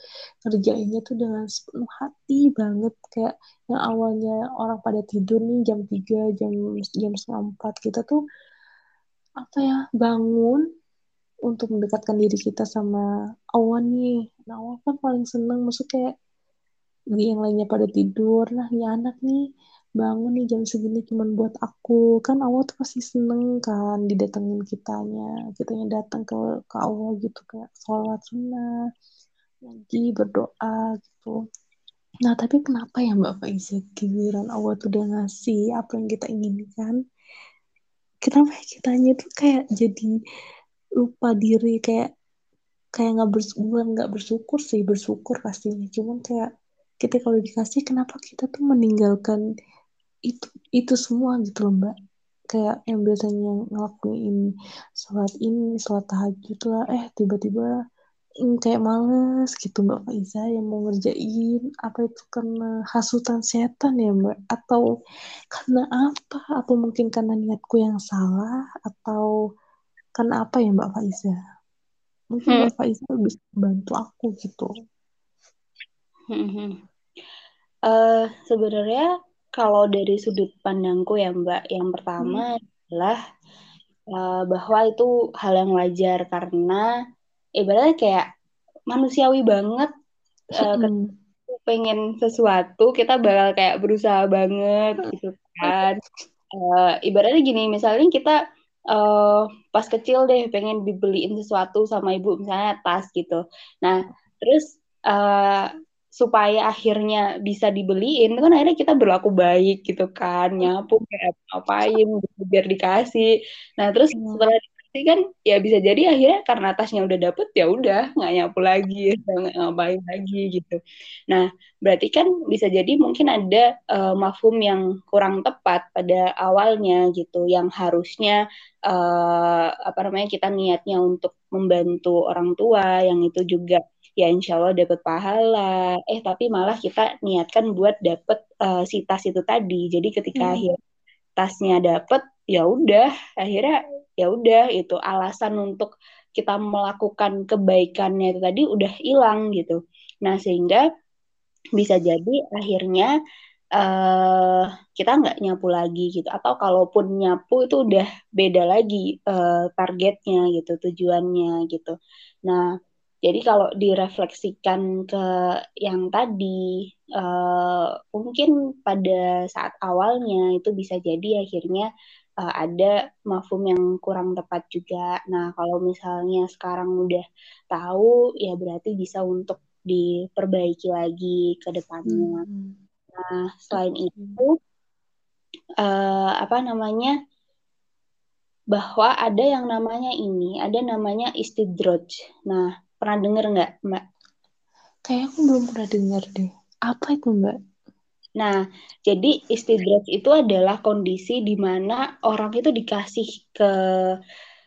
kerjainnya tuh dengan sepenuh hati banget. Kayak yang awalnya orang pada tidur nih jam 3 jam jam setengah empat kita tuh apa ya bangun untuk mendekatkan diri kita sama Allah nih. Nah, Allah kan paling seneng, maksudnya kayak yang lainnya pada tidur, nah ini anak nih bangun nih jam segini cuman buat aku. Kan Allah tuh pasti seneng kan didatengin kitanya. Kitanya datang ke, ke Allah gitu, kayak sholat sunnah, lagi berdoa gitu. Nah, tapi kenapa ya Mbak Faiza giliran Allah tuh udah ngasih apa yang kita inginkan, kenapa kitanya tuh kayak jadi lupa diri kayak kayak nggak bersyukur nggak bersyukur sih bersyukur pastinya. Cuman kayak kita kalau dikasih kenapa kita tuh meninggalkan itu itu semua gitu loh mbak? Kayak yang biasanya ngelakuin sholat ini sholat tahajud lah eh tiba-tiba mm, kayak males gitu mbak Faiza yang mau ngerjain apa itu karena hasutan setan ya mbak? Atau karena apa? Atau mungkin karena niatku yang salah? Atau karena apa ya Mbak Faiza? Mungkin hmm. Mbak Faiza bisa bantu aku gitu. Hmm. Uh, sebenarnya kalau dari sudut pandangku ya Mbak, yang pertama hmm. adalah uh, bahwa itu hal yang wajar karena ibaratnya kayak manusiawi banget uh, hmm. pengen sesuatu kita bakal kayak berusaha banget gitu kan. Uh, ibaratnya gini, misalnya kita uh, pas kecil deh pengen dibeliin sesuatu sama ibu misalnya tas gitu. Nah terus uh, supaya akhirnya bisa dibeliin kan akhirnya kita berlaku baik gitu kan nyapu kayak ngapain gitu, biar dikasih. Nah terus hmm. Setelah kan ya bisa jadi akhirnya karena tasnya udah dapet ya udah nggak nyapu lagi nggak ngapain lagi gitu. Nah berarti kan bisa jadi mungkin ada uh, mafhum yang kurang tepat pada awalnya gitu. Yang harusnya uh, apa namanya kita niatnya untuk membantu orang tua yang itu juga ya insya Allah dapat pahala. Eh tapi malah kita niatkan buat dapet uh, si tas itu tadi. Jadi ketika hmm. akhir tasnya dapet ya udah akhirnya ya udah itu alasan untuk kita melakukan kebaikannya itu tadi udah hilang gitu. Nah, sehingga bisa jadi akhirnya uh, kita nggak nyapu lagi gitu atau kalaupun nyapu itu udah beda lagi uh, targetnya gitu tujuannya gitu nah jadi kalau direfleksikan ke yang tadi uh, mungkin pada saat awalnya itu bisa jadi akhirnya uh, ada mafhum yang kurang tepat juga. Nah, kalau misalnya sekarang udah tahu, ya berarti bisa untuk diperbaiki lagi ke depannya. Hmm. Nah, selain hmm. itu, uh, apa namanya, bahwa ada yang namanya ini, ada namanya istidroj. Nah, pernah dengar nggak, Mbak? Kayak aku belum pernah dengar deh. Apa itu, Mbak? Nah, jadi istidraj itu adalah kondisi di mana orang itu dikasih ke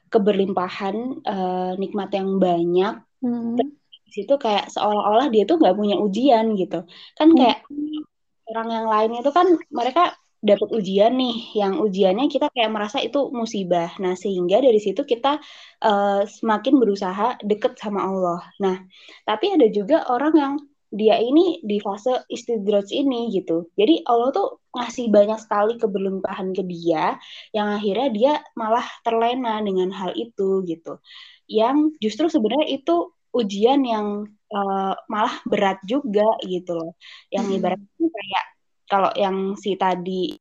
keberlimpahan uh, nikmat yang banyak. Hmm. Di situ kayak seolah-olah dia tuh nggak punya ujian gitu. Kan kayak hmm. orang yang lain itu kan mereka dapat ujian nih, yang ujiannya kita kayak merasa itu musibah. Nah, sehingga dari situ kita uh, semakin berusaha deket sama Allah. Nah, tapi ada juga orang yang dia ini di fase istidraj ini gitu. Jadi Allah tuh ngasih banyak sekali keberlimpahan ke dia yang akhirnya dia malah terlena dengan hal itu gitu. Yang justru sebenarnya itu ujian yang uh, malah berat juga gitu loh. Yang hmm. ibaratnya kayak kalau yang si tadi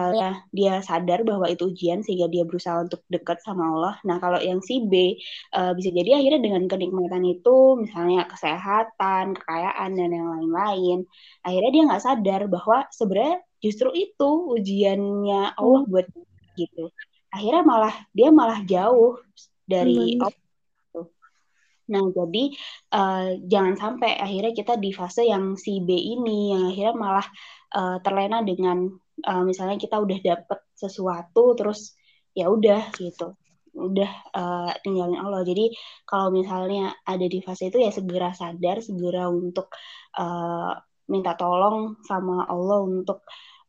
misalnya dia sadar bahwa itu ujian sehingga dia berusaha untuk dekat sama Allah. Nah, kalau yang si B uh, bisa jadi akhirnya dengan kenikmatan itu, misalnya kesehatan, kekayaan dan yang lain-lain, akhirnya dia nggak sadar bahwa sebenarnya justru itu ujiannya Allah buat gitu. Akhirnya malah dia malah jauh dari hmm. Allah. Nah, jadi uh, jangan sampai akhirnya kita di fase yang si B ini yang akhirnya malah uh, terlena dengan uh, misalnya kita udah dapet sesuatu terus ya udah gitu. Udah uh, tinggalin Allah. Jadi kalau misalnya ada di fase itu ya segera sadar segera untuk uh, minta tolong sama Allah untuk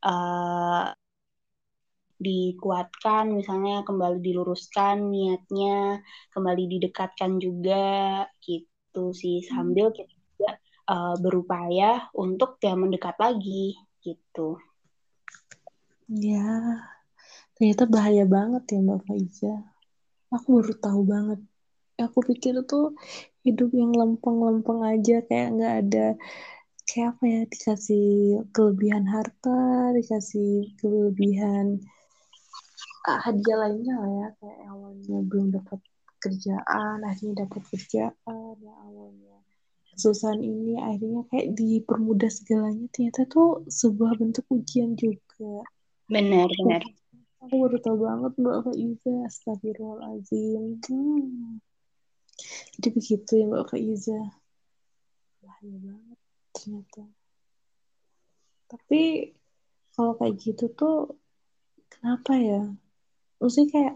uh, dikuatkan. Misalnya kembali diluruskan niatnya kembali didekatkan juga gitu sih. Sambil kita juga uh, berupaya untuk ya mendekat lagi gitu. Ya, ternyata bahaya banget ya Mbak Faiza. Aku baru tahu banget. Aku pikir tuh hidup yang lempeng-lempeng aja kayak nggak ada kayak apa ya dikasih kelebihan harta, dikasih kelebihan uh, hadiah lainnya lah ya kayak awalnya belum dapat kerjaan, akhirnya dapat kerjaan, ya awalnya kesusahan ini akhirnya kayak dipermudah segalanya ternyata tuh sebuah bentuk ujian juga Benar, benar. Aku baru tahu banget Mbak Faiza. Astagfirullahaladzim. Hmm. Jadi begitu ya Mbak Faiza. Bahaya banget ternyata. Tapi kalau kayak gitu tuh kenapa ya? Maksudnya kayak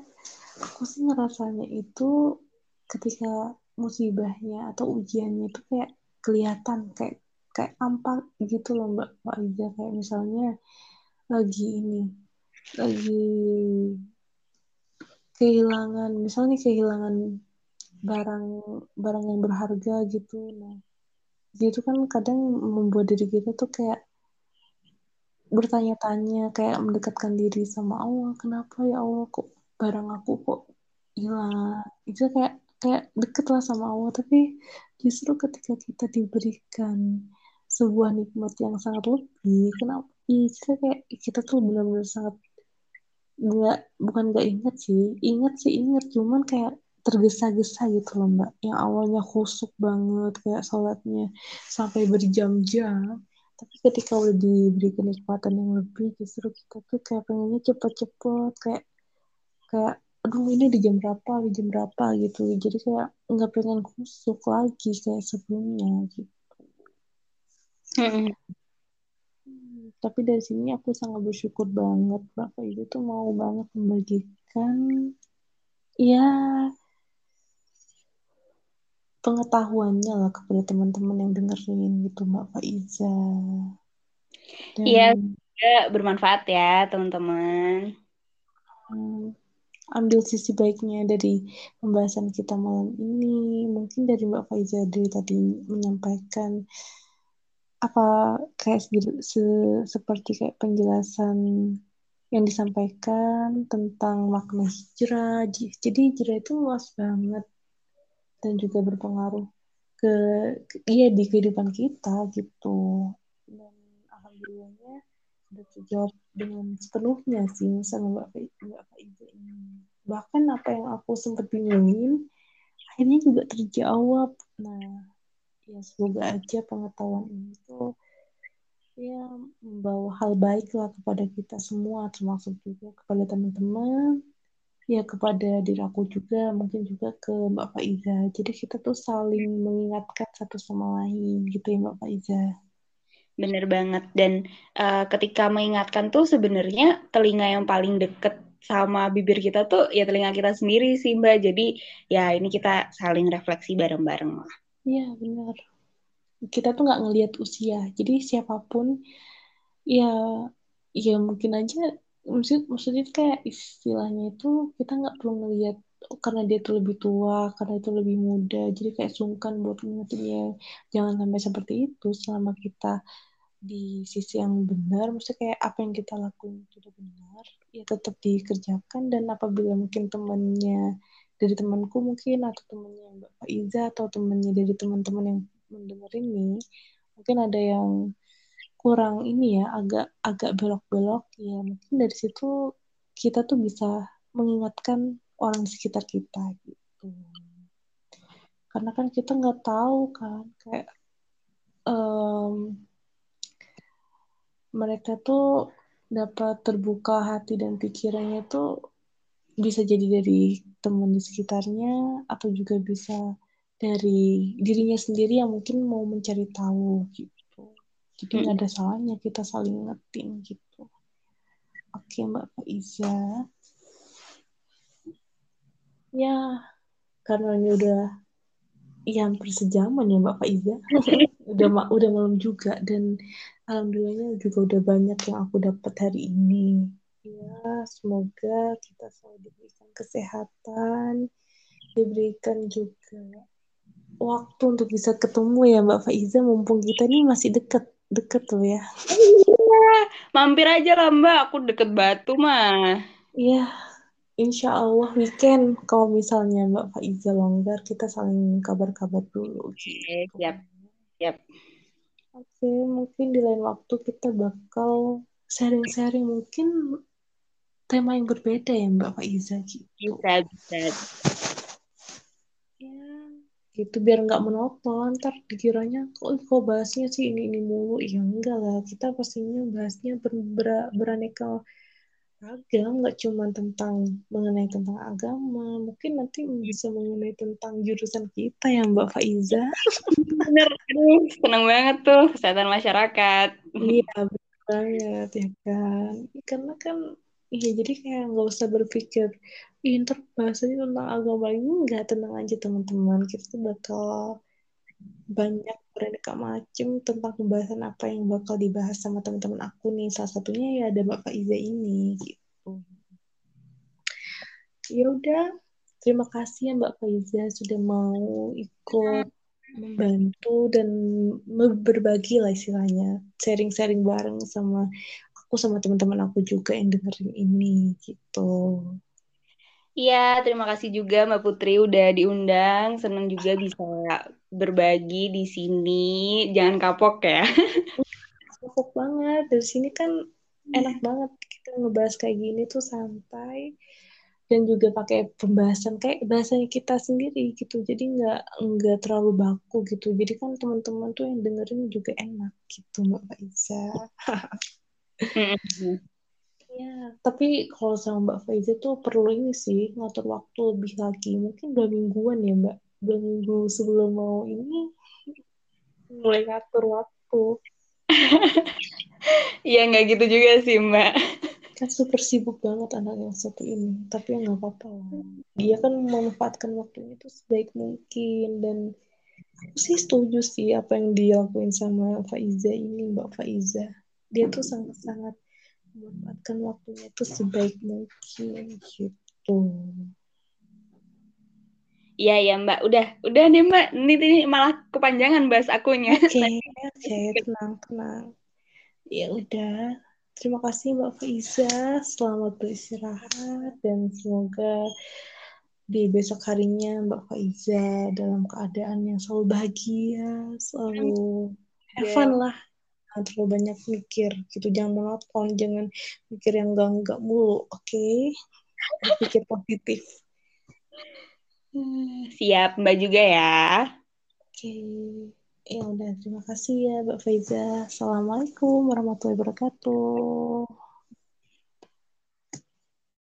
aku sih ngerasanya itu ketika musibahnya atau ujiannya itu kayak kelihatan kayak kayak tampak gitu loh Mbak Faiza kayak misalnya lagi ini lagi kehilangan misalnya kehilangan barang barang yang berharga gitu. Nah gitu kan kadang membuat diri kita tuh kayak bertanya-tanya kayak mendekatkan diri sama Allah kenapa ya Allah kok barang aku kok hilang? Itu kayak kayak deket lah sama Allah. Tapi justru ketika kita diberikan sebuah nikmat yang sangat lebih kenapa iya kayak kita tuh benar-benar sangat nggak bukan nggak inget sih inget sih inget cuman kayak tergesa-gesa gitu loh mbak. Yang awalnya khusuk banget kayak sholatnya sampai berjam-jam. Tapi ketika udah diberi kenikmatan yang lebih justru kita tuh kayak pengennya cepet-cepet kayak kayak aduh ini di jam berapa di jam berapa gitu. Jadi kayak nggak pengen khusuk lagi kayak sebelumnya gitu tapi dari sini aku sangat bersyukur banget Bapak itu tuh mau banget membagikan ya pengetahuannya lah kepada teman-teman yang dengerin gitu Mbak Faiza. Iya, Dan... bermanfaat ya teman-teman. Hmm, ambil sisi baiknya dari pembahasan kita malam ini. Mungkin dari Mbak Faiza dari tadi menyampaikan apa kayak se, se, seperti kayak penjelasan yang disampaikan tentang makna hijrah. Jadi hijrah itu luas banget dan juga berpengaruh ke, ke iya di kehidupan kita gitu. Dan alhamdulillahnya sudah terjawab dengan sepenuhnya sih sama Mbak Mbak Faiza ini. Bahkan apa yang aku sempat bingungin akhirnya juga terjawab. Nah, ya semoga aja pengetahuan ini tuh ya membawa hal baik lah kepada kita semua termasuk juga kepada teman-teman ya kepada diri aku juga mungkin juga ke Mbak Faiza. Jadi kita tuh saling mengingatkan satu sama lain gitu ya Mbak Faiza. Bener banget. Dan uh, ketika mengingatkan tuh sebenarnya telinga yang paling deket sama bibir kita tuh ya telinga kita sendiri sih Mbak. Jadi ya ini kita saling refleksi bareng-bareng lah Iya benar. Kita tuh nggak ngelihat usia. Jadi siapa pun ya ya mungkin aja maksud maksudnya kayak istilahnya itu kita nggak perlu ngelihat oh, karena dia tuh lebih tua, karena itu lebih muda. Jadi kayak sungkan buat ngingetinnya. Jangan sampai seperti itu selama kita di sisi yang benar, maksudnya kayak apa yang kita lakuin itu benar, ya tetap dikerjakan dan apabila mungkin temannya dari temanku mungkin atau temannya Mbak Iza atau temannya dari teman-teman yang mendengar ini mungkin ada yang kurang ini ya agak agak belok-belok ya. Mungkin dari situ kita tuh bisa mengingatkan orang di sekitar kita gitu. Karena kan kita nggak tahu kan kayak um, mereka tuh dapat terbuka hati dan pikirannya tuh bisa jadi dari teman di sekitarnya atau juga bisa dari dirinya sendiri yang mungkin mau mencari tahu gitu. Jadi nggak ada salahnya kita saling ngetin gitu. Oke Mbak Faiza. Ya, karena ini udah ya hampir sejaman ya Mbak Faiza. udah udah malam juga dan alhamdulillahnya juga udah banyak yang aku dapat hari ini Ya, semoga kita selalu diberikan kesehatan, diberikan juga waktu untuk bisa ketemu ya Mbak Faiza, mumpung kita ini masih deket, deket tuh ya. Iya, mampir aja lah Mbak, aku deket Batu mah. Iya, insya Allah weekend kalau misalnya Mbak Faiza longgar, kita saling kabar-kabar dulu. Gitu. Siap, siap. Oke, mungkin di lain waktu kita bakal sharing-sharing mungkin tema yang berbeda ya Mbak Faiza gitu. Bisa, bisa. Ya, gitu biar nggak monoton. Ntar dikiranya kok kok bahasnya sih ini ini mulu. Ya enggak lah, kita pastinya bahasnya ber, ber, beraneka ragam, nggak cuma tentang mengenai tentang agama. Mungkin nanti bisa mengenai tentang jurusan kita ya Mbak Faiza. Bener, aduh, seneng banget tuh kesehatan masyarakat. Iya, bener banget ya kan. Karena kan Iya, jadi kayak nggak usah berpikir, Ih, ntar bahasanya tentang agama ini nggak tenang aja teman-teman. Kita tuh bakal banyak beraneka macam tentang pembahasan apa yang bakal dibahas sama teman-teman aku nih. Salah satunya ya ada Bapak Iza ini gitu. Ya udah, terima kasih ya Mbak Faiza sudah mau ikut membantu dan berbagi lah istilahnya sharing-sharing bareng sama aku sama teman-teman aku juga yang dengerin ini gitu. Iya, terima kasih juga Mbak Putri udah diundang. Senang juga bisa berbagi di sini. Jangan kapok ya. kapok banget. Dari sini kan enak banget kita ngebahas kayak gini tuh santai dan juga pakai pembahasan kayak bahasanya kita sendiri gitu. Jadi nggak nggak terlalu baku gitu. Jadi kan teman-teman tuh yang dengerin juga enak gitu Mbak Faiza. Ya, tapi kalau sama Mbak Faiza tuh perlu ini sih ngatur waktu lebih lagi. Mungkin dua mingguan ya Mbak. Dua minggu sebelum mau ini mulai ngatur waktu. Iya nggak gitu juga sih Mbak. Kan super sibuk banget anak yang satu ini. Tapi ya nggak apa-apa. Dia kan memanfaatkan waktunya itu sebaik mungkin dan aku sih setuju sih apa yang dia lakuin sama Faiza ini Mbak Faiza dia tuh sangat-sangat memanfaatkan waktunya itu sebaik mungkin gitu. Iya ya Mbak, udah udah nih Mbak, ini, ini malah kepanjangan bahas akunya. Oke, okay, okay, tenang, tenang. Ya udah, terima kasih Mbak Faiza, selamat beristirahat dan semoga di besok harinya Mbak Faiza dalam keadaan yang selalu bahagia, selalu have fun lah. Jangan terlalu banyak mikir gitu, jangan monoton, jangan mikir yang enggak-enggak mulu, oke? Okay? Berpikir positif. Siap, Mbak juga ya. Oke. Okay. Ya udah, terima kasih ya Mbak Faiza. Assalamualaikum warahmatullahi wabarakatuh.